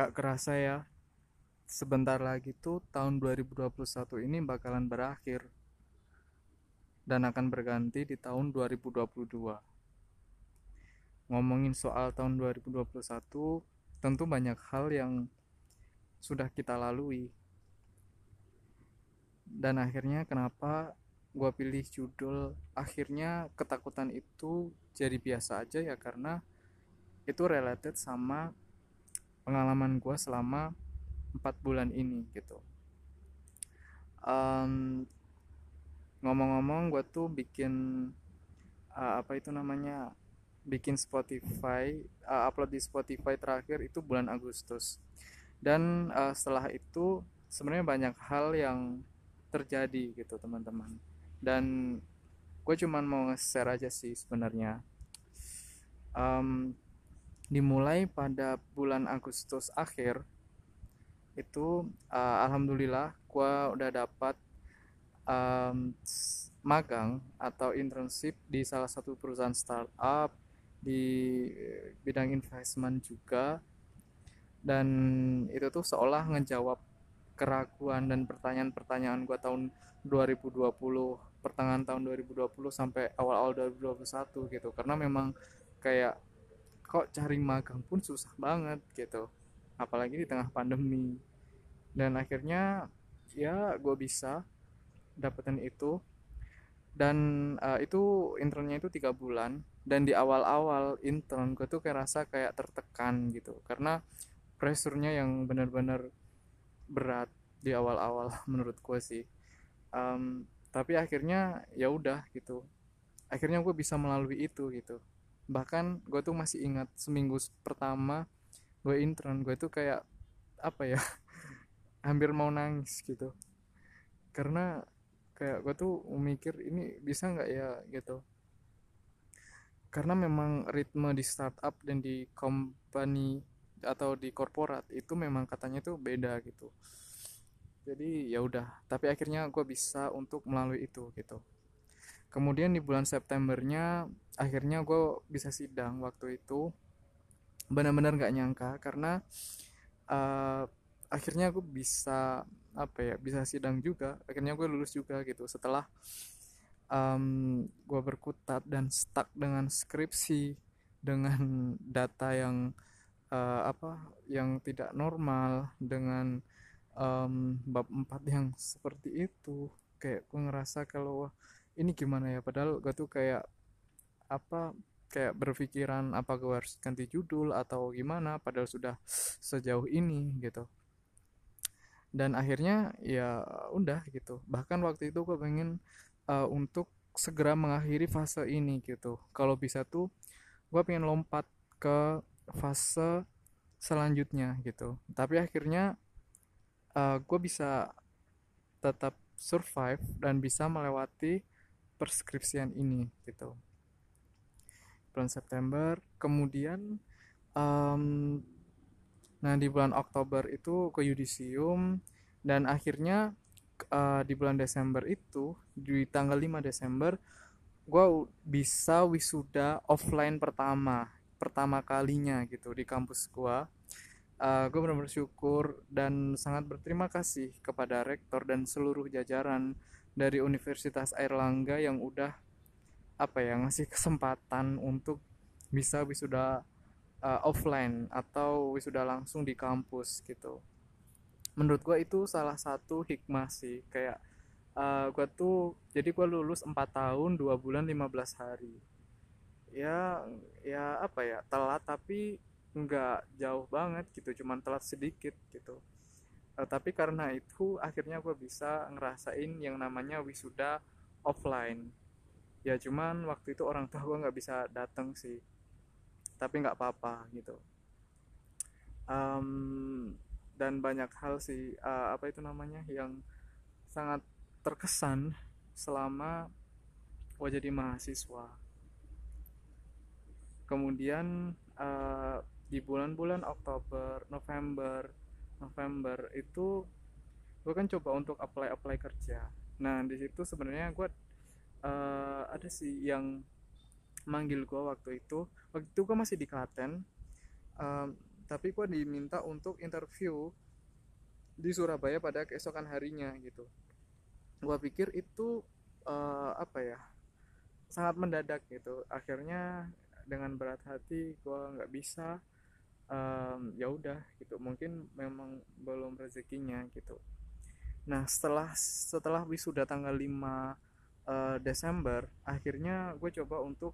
gak kerasa ya. Sebentar lagi tuh tahun 2021 ini bakalan berakhir. Dan akan berganti di tahun 2022 ngomongin soal tahun 2021 tentu banyak hal yang sudah kita lalui. Dan akhirnya kenapa gue pilih judul? Akhirnya ketakutan itu jadi biasa aja ya karena itu related sama pengalaman gue selama empat bulan ini gitu. Um, ngomong-ngomong gue tuh bikin uh, apa itu namanya bikin Spotify uh, upload di Spotify terakhir itu bulan Agustus. Dan uh, setelah itu sebenarnya banyak hal yang terjadi gitu teman-teman. Dan gue cuman mau nge-share aja sih sebenarnya. Um, dimulai pada bulan Agustus akhir itu uh, alhamdulillah gue udah dapat um, magang atau internship di salah satu perusahaan startup di bidang investment juga. Dan itu tuh seolah ngejawab keraguan dan pertanyaan-pertanyaan gue tahun 2020 pertengahan tahun 2020 sampai awal-awal 2021 gitu. Karena memang kayak kok cari magang pun susah banget gitu. Apalagi di tengah pandemi. Dan akhirnya ya gue bisa dapetin itu. Dan uh, itu internnya itu tiga bulan. Dan di awal-awal intern gue tuh kayak rasa kayak tertekan gitu. Karena pressure-nya yang benar-benar berat di awal-awal menurut gue sih. Um, tapi akhirnya ya udah gitu. Akhirnya gue bisa melalui itu gitu bahkan gue tuh masih ingat seminggu pertama gue intern gue tuh kayak apa ya hampir mau nangis gitu. Karena kayak gue tuh mikir ini bisa nggak ya? gitu. Karena memang ritme di startup dan di company atau di korporat itu memang katanya tuh beda gitu. Jadi ya udah tapi akhirnya gue bisa untuk melalui itu gitu kemudian di bulan Septembernya akhirnya gue bisa sidang waktu itu. Benar-benar gak nyangka karena uh, akhirnya gue bisa apa ya bisa sidang juga. Akhirnya gue lulus juga gitu. Setelah um, gue berkutat dan stuck dengan skripsi dengan data yang uh, apa yang tidak normal dengan um, bab 4 yang seperti itu kayak gue ngerasa kalau ini gimana ya padahal gue tuh kayak apa kayak berpikiran apa gue harus ganti judul atau gimana padahal sudah sejauh ini gitu. Dan akhirnya ya udah gitu. Bahkan waktu itu gue pengen uh, untuk segera mengakhiri fase ini gitu. Kalau bisa tuh gue pengen lompat ke fase selanjutnya gitu. Tapi akhirnya uh, eh, gue bisa tetap survive dan bisa melewati perskripsian ini gitu. Bulan September kemudian um, nah di bulan Oktober itu ke yudisium dan akhirnya uh, di bulan Desember itu di tanggal 5 Desember gue bisa wisuda offline pertama pertama kalinya gitu di kampus gua. Uh, gue benar bersyukur dan sangat berterima kasih kepada rektor dan seluruh jajaran dari Universitas Airlangga yang udah apa ya ngasih kesempatan untuk bisa wisuda uh, offline atau wisuda langsung di kampus gitu. Menurut gue itu salah satu hikmah sih kayak uh, gue tuh jadi gue lulus 4 tahun 2 bulan 15 hari. Ya ya apa ya telat tapi nggak jauh banget gitu cuman telat sedikit gitu uh, tapi karena itu akhirnya gue bisa ngerasain yang namanya wisuda offline. Ya cuman waktu itu orang tua gue nggak bisa datang sih. Tapi nggak apa-apa gitu. Um, dan banyak hal sih uh, apa itu namanya yang sangat terkesan selama gue jadi mahasiswa. Kemudian uh, di bulan-bulan Oktober November November itu gue kan coba untuk apply apply kerja. Nah di situ sebenarnya gue uh, ada sih yang manggil gue waktu itu. Waktu itu gue masih di Klaten uh, tapi gue diminta untuk interview di Surabaya pada keesokan harinya gitu. Gue pikir itu uh, apa ya sangat mendadak gitu. Akhirnya dengan berat hati gue nggak bisa um, ya udah gitu. Mungkin memang belum rezekinya gitu. Nah setelah setelah wisuda tanggal 5 uh, eh, Desember akhirnya gue coba untuk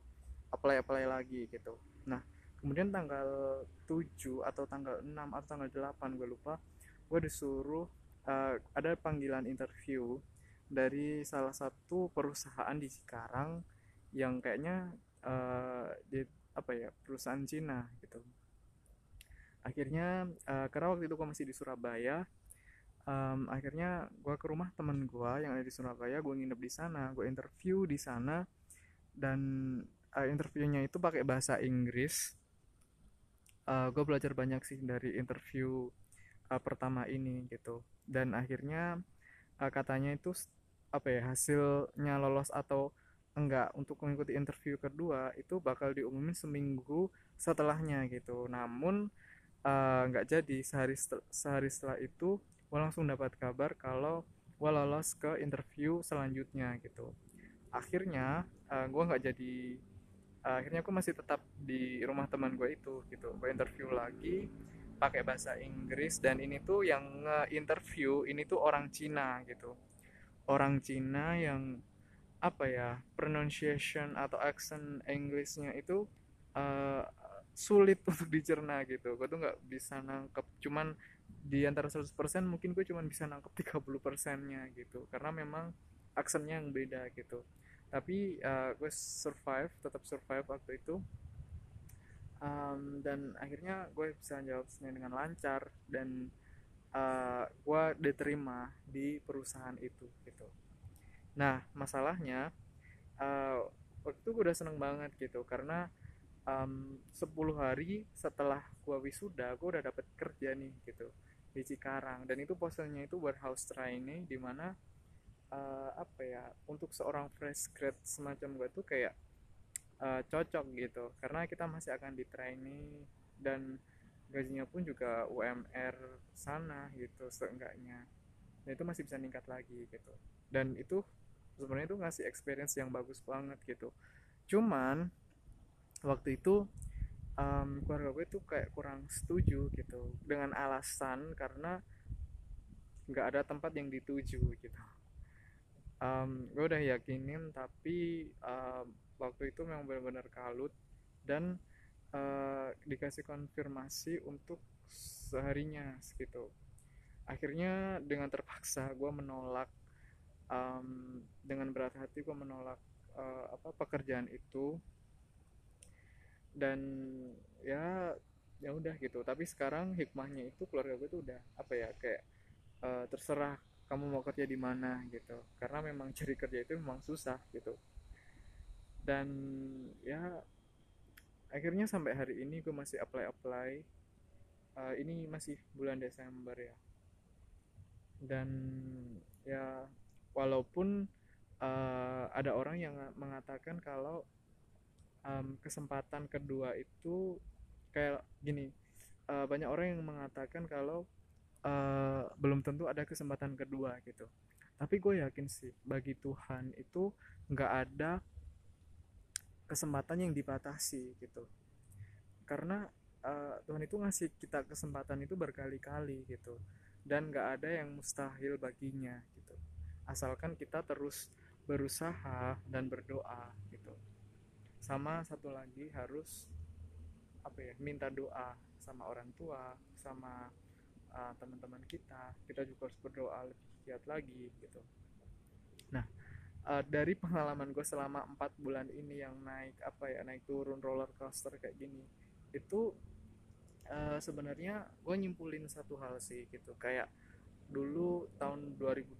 apply apply lagi gitu. Nah kemudian tanggal 7 atau tanggal 6 atau tanggal 8 gue lupa gue disuruh uh, ada panggilan interview dari salah satu perusahaan di Cikarang yang kayaknya uh, di apa ya perusahaan Cina gitu akhirnya uh, karena waktu itu gue masih di Surabaya um, akhirnya gue ke rumah temen gue yang ada di Surabaya gue nginep di sana gue interview di sana dan uh, interviewnya itu pakai bahasa Inggris. Uh, gue belajar banyak sih dari interview uh, pertama ini gitu. Dan akhirnya uh, katanya itu apa ya hasilnya lolos atau enggak untuk mengikuti interview kedua itu bakal diumumin seminggu setelahnya gitu. Namun uh, enggak jadi. Sehari sehari setelah itu gue langsung dapat kabar kalau gue lolos ke interview selanjutnya gitu. Akhirnya uh, gue nggak jadi uh, akhirnya aku masih tetap di rumah teman gue itu gitu. Gue interview lagi pakai bahasa Inggris dan ini tuh yang nge-interview ini tuh orang Cina gitu. Orang Cina yang apa ya pronunciation atau accent Inggrisnya itu uh, sulit untuk dicerna gitu. Gue tuh nggak bisa nangkep cuman di antara 100% mungkin gue cuman bisa nangkep 30 persennya gitu. Karena memang aksennya yang beda gitu. Tapi uh, gue survive tetap survive waktu itu. Um, dan akhirnya gue bisa jawab semuanya dengan lancar dan uh, gue diterima di perusahaan itu gitu. Nah masalahnya uh, waktu itu gue udah seneng banget gitu. Karena um, 10 hari setelah gue wisuda gue udah dapet kerja nih gitu di Cikarang. Dan itu posenya itu warehouse training di mana uh, apa ya untuk seorang fresh grad semacam gue tuh kayak uh, cocok gitu. Karena kita masih akan di training dan gajinya pun juga UMR sana gitu seenggaknya. Dan itu masih bisa meningkat lagi gitu. Dan itu sebenarnya itu ngasih experience yang bagus banget gitu. Cuman waktu itu um, keluarga gue tuh kayak kurang setuju gitu dengan alasan karena nggak ada tempat yang dituju gitu. Um, gue udah yakinin tapi um, waktu itu memang benar-benar kalut dan uh, dikasih konfirmasi untuk seharinya gitu. Akhirnya dengan terpaksa gue menolak um, dengan berat hati gue menolak uh, apa pekerjaan itu dan ya ya udah gitu. Tapi sekarang hikmahnya itu keluarga gue tuh udah apa ya kayak uh, terserah kamu mau kerja di mana gitu. Karena memang cari kerja itu memang susah gitu. Dan ya akhirnya sampai hari ini gue masih apply apply uh, ini masih bulan Desember ya. Dan ya walaupun uh, ada orang yang mengatakan kalau um, kesempatan kedua itu kayak gini uh, banyak orang yang mengatakan kalau uh, belum tentu ada kesempatan kedua gitu. Tapi gue yakin sih bagi Tuhan itu nggak ada kesempatan yang dibatasi gitu. Karena uh, Tuhan itu ngasih kita kesempatan itu berkali-kali gitu. Dan nggak ada yang mustahil baginya gitu. Asalkan kita terus berusaha dan berdoa gitu sama satu lagi harus apa ya minta doa sama orang tua sama uh, teman-teman kita. Kita juga harus berdoa lebih giat lagi gitu. Nah uh, dari pengalaman gue selama empat bulan ini yang naik apa ya naik turun roller coaster kayak gini itu uh, sebenarnya gue nyimpulin satu hal sih gitu. Kayak dulu tahun 2020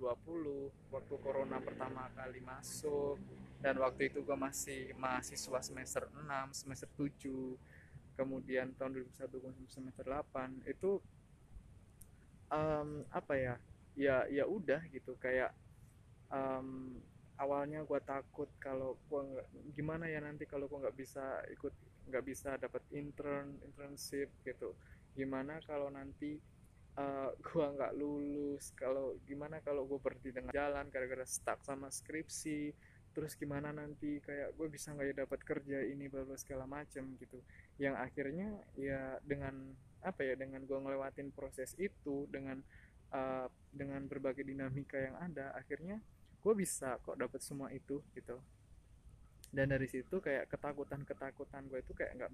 waktu corona pertama kali masuk dan waktu itu gue masih mahasiswa semester 6 semester 7 kemudian tahun 2001 semester 8 itu um, apa ya? Ya ya udah gitu. Kayak um, awalnya gue takut kalau gue gimana ya nanti kalau gue nggak bisa ikut nggak bisa dapat intern internship gitu. Gimana kalau nanti uh, gua nggak lulus? Kalau gimana kalau gue berhenti dengan jalan gara-gara stuck sama skripsi terus gimana nanti kayak gue bisa nggak ya dapat kerja ini baru segala macem gitu. Yang akhirnya ya dengan apa ya dengan gue ngelewatin proses itu dengan uh, dengan berbagai dinamika yang ada akhirnya gue bisa kok dapat semua itu gitu. Dan dari situ kayak ketakutan ketakutan gue itu kayak nggak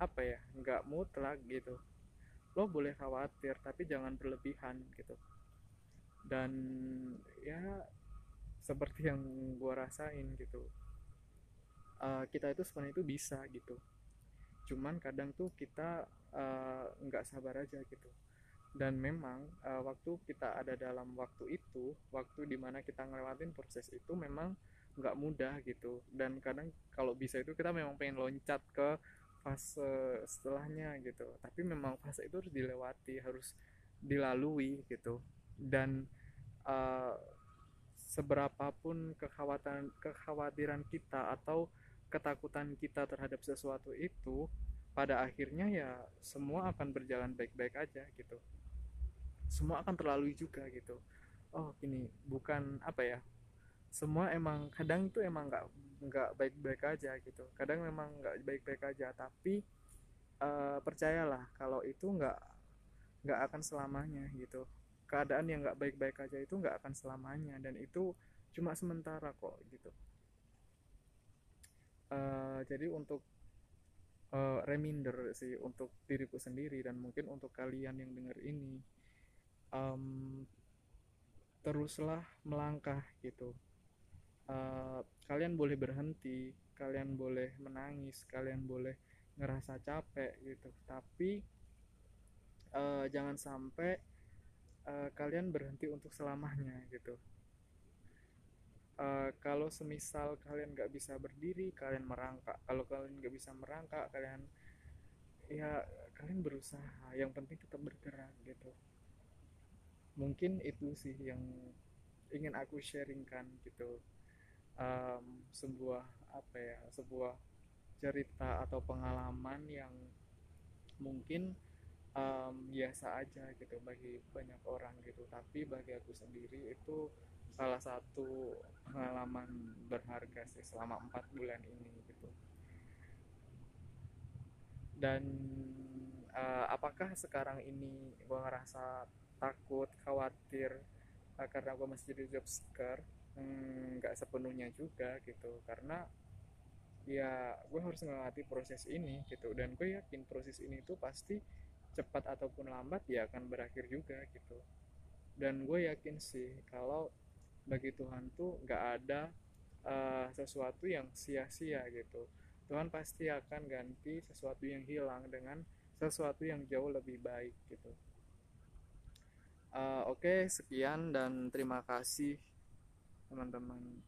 apa ya nggak mutlak gitu. Lo boleh khawatir tapi jangan berlebihan gitu. Dan ya seperti yang gue rasain gitu. Uh, kita itu sebenarnya itu bisa gitu. Cuman kadang tuh kita eh, nggak uh, sabar aja gitu. Dan memang uh, waktu kita ada dalam waktu itu waktu di mana kita ngelewatin proses itu memang nggak mudah gitu. Dan kadang kalau bisa itu kita memang pengen loncat ke fase setelahnya gitu. Tapi memang fase itu harus dilewati harus dilalui gitu. Dan uh, seberapapun kekhawatiran kekhawatiran kita atau ketakutan kita terhadap sesuatu itu pada akhirnya ya semua akan berjalan baik-baik aja gitu. Semua akan terlalui juga gitu. Oh ini bukan apa ya semua emang kadang itu emang nggak nggak baik-baik aja gitu. Kadang memang nggak baik-baik aja tapi uh, percayalah kalau itu nggak nggak akan selamanya gitu keadaan yang nggak baik-baik aja itu nggak akan selamanya dan itu cuma sementara kok gitu. Uh, jadi untuk uh, reminder sih untuk diriku sendiri dan mungkin untuk kalian yang dengar ini um, teruslah melangkah gitu. Uh, kalian boleh berhenti kalian boleh menangis kalian boleh ngerasa capek gitu. Tapi uh, jangan sampai uh, kalian berhenti untuk selamanya gitu. Uh, kalau semisal kalian nggak bisa berdiri kalian merangkak. Kalau kalian nggak bisa merangkak kalian ya kalian berusaha. Yang penting tetap bergerak gitu. Mungkin itu sih yang ingin aku sharingkan gitu. Um, sebuah apa ya sebuah cerita atau pengalaman yang mungkin um, biasa aja gitu bagi banyak orang gitu. Tapi bagi aku sendiri itu salah satu pengalaman berharga sih selama empat bulan ini gitu. Dan uh, apakah sekarang ini gue ngerasa takut khawatir uh, karena gue masih jadi job seeker? Hmm, nggak hmm, sepenuhnya juga gitu. Karena ya gue harus melewati proses ini gitu. Dan gue yakin proses ini tuh pasti cepat ataupun lambat ya akan berakhir juga gitu. Dan gue yakin sih kalau bagi Tuhan tuh nggak ada uh, sesuatu yang sia-sia gitu. Tuhan pasti akan ganti sesuatu yang hilang dengan sesuatu yang jauh lebih baik gitu. Uh, oke okay, sekian dan terima kasih teman-teman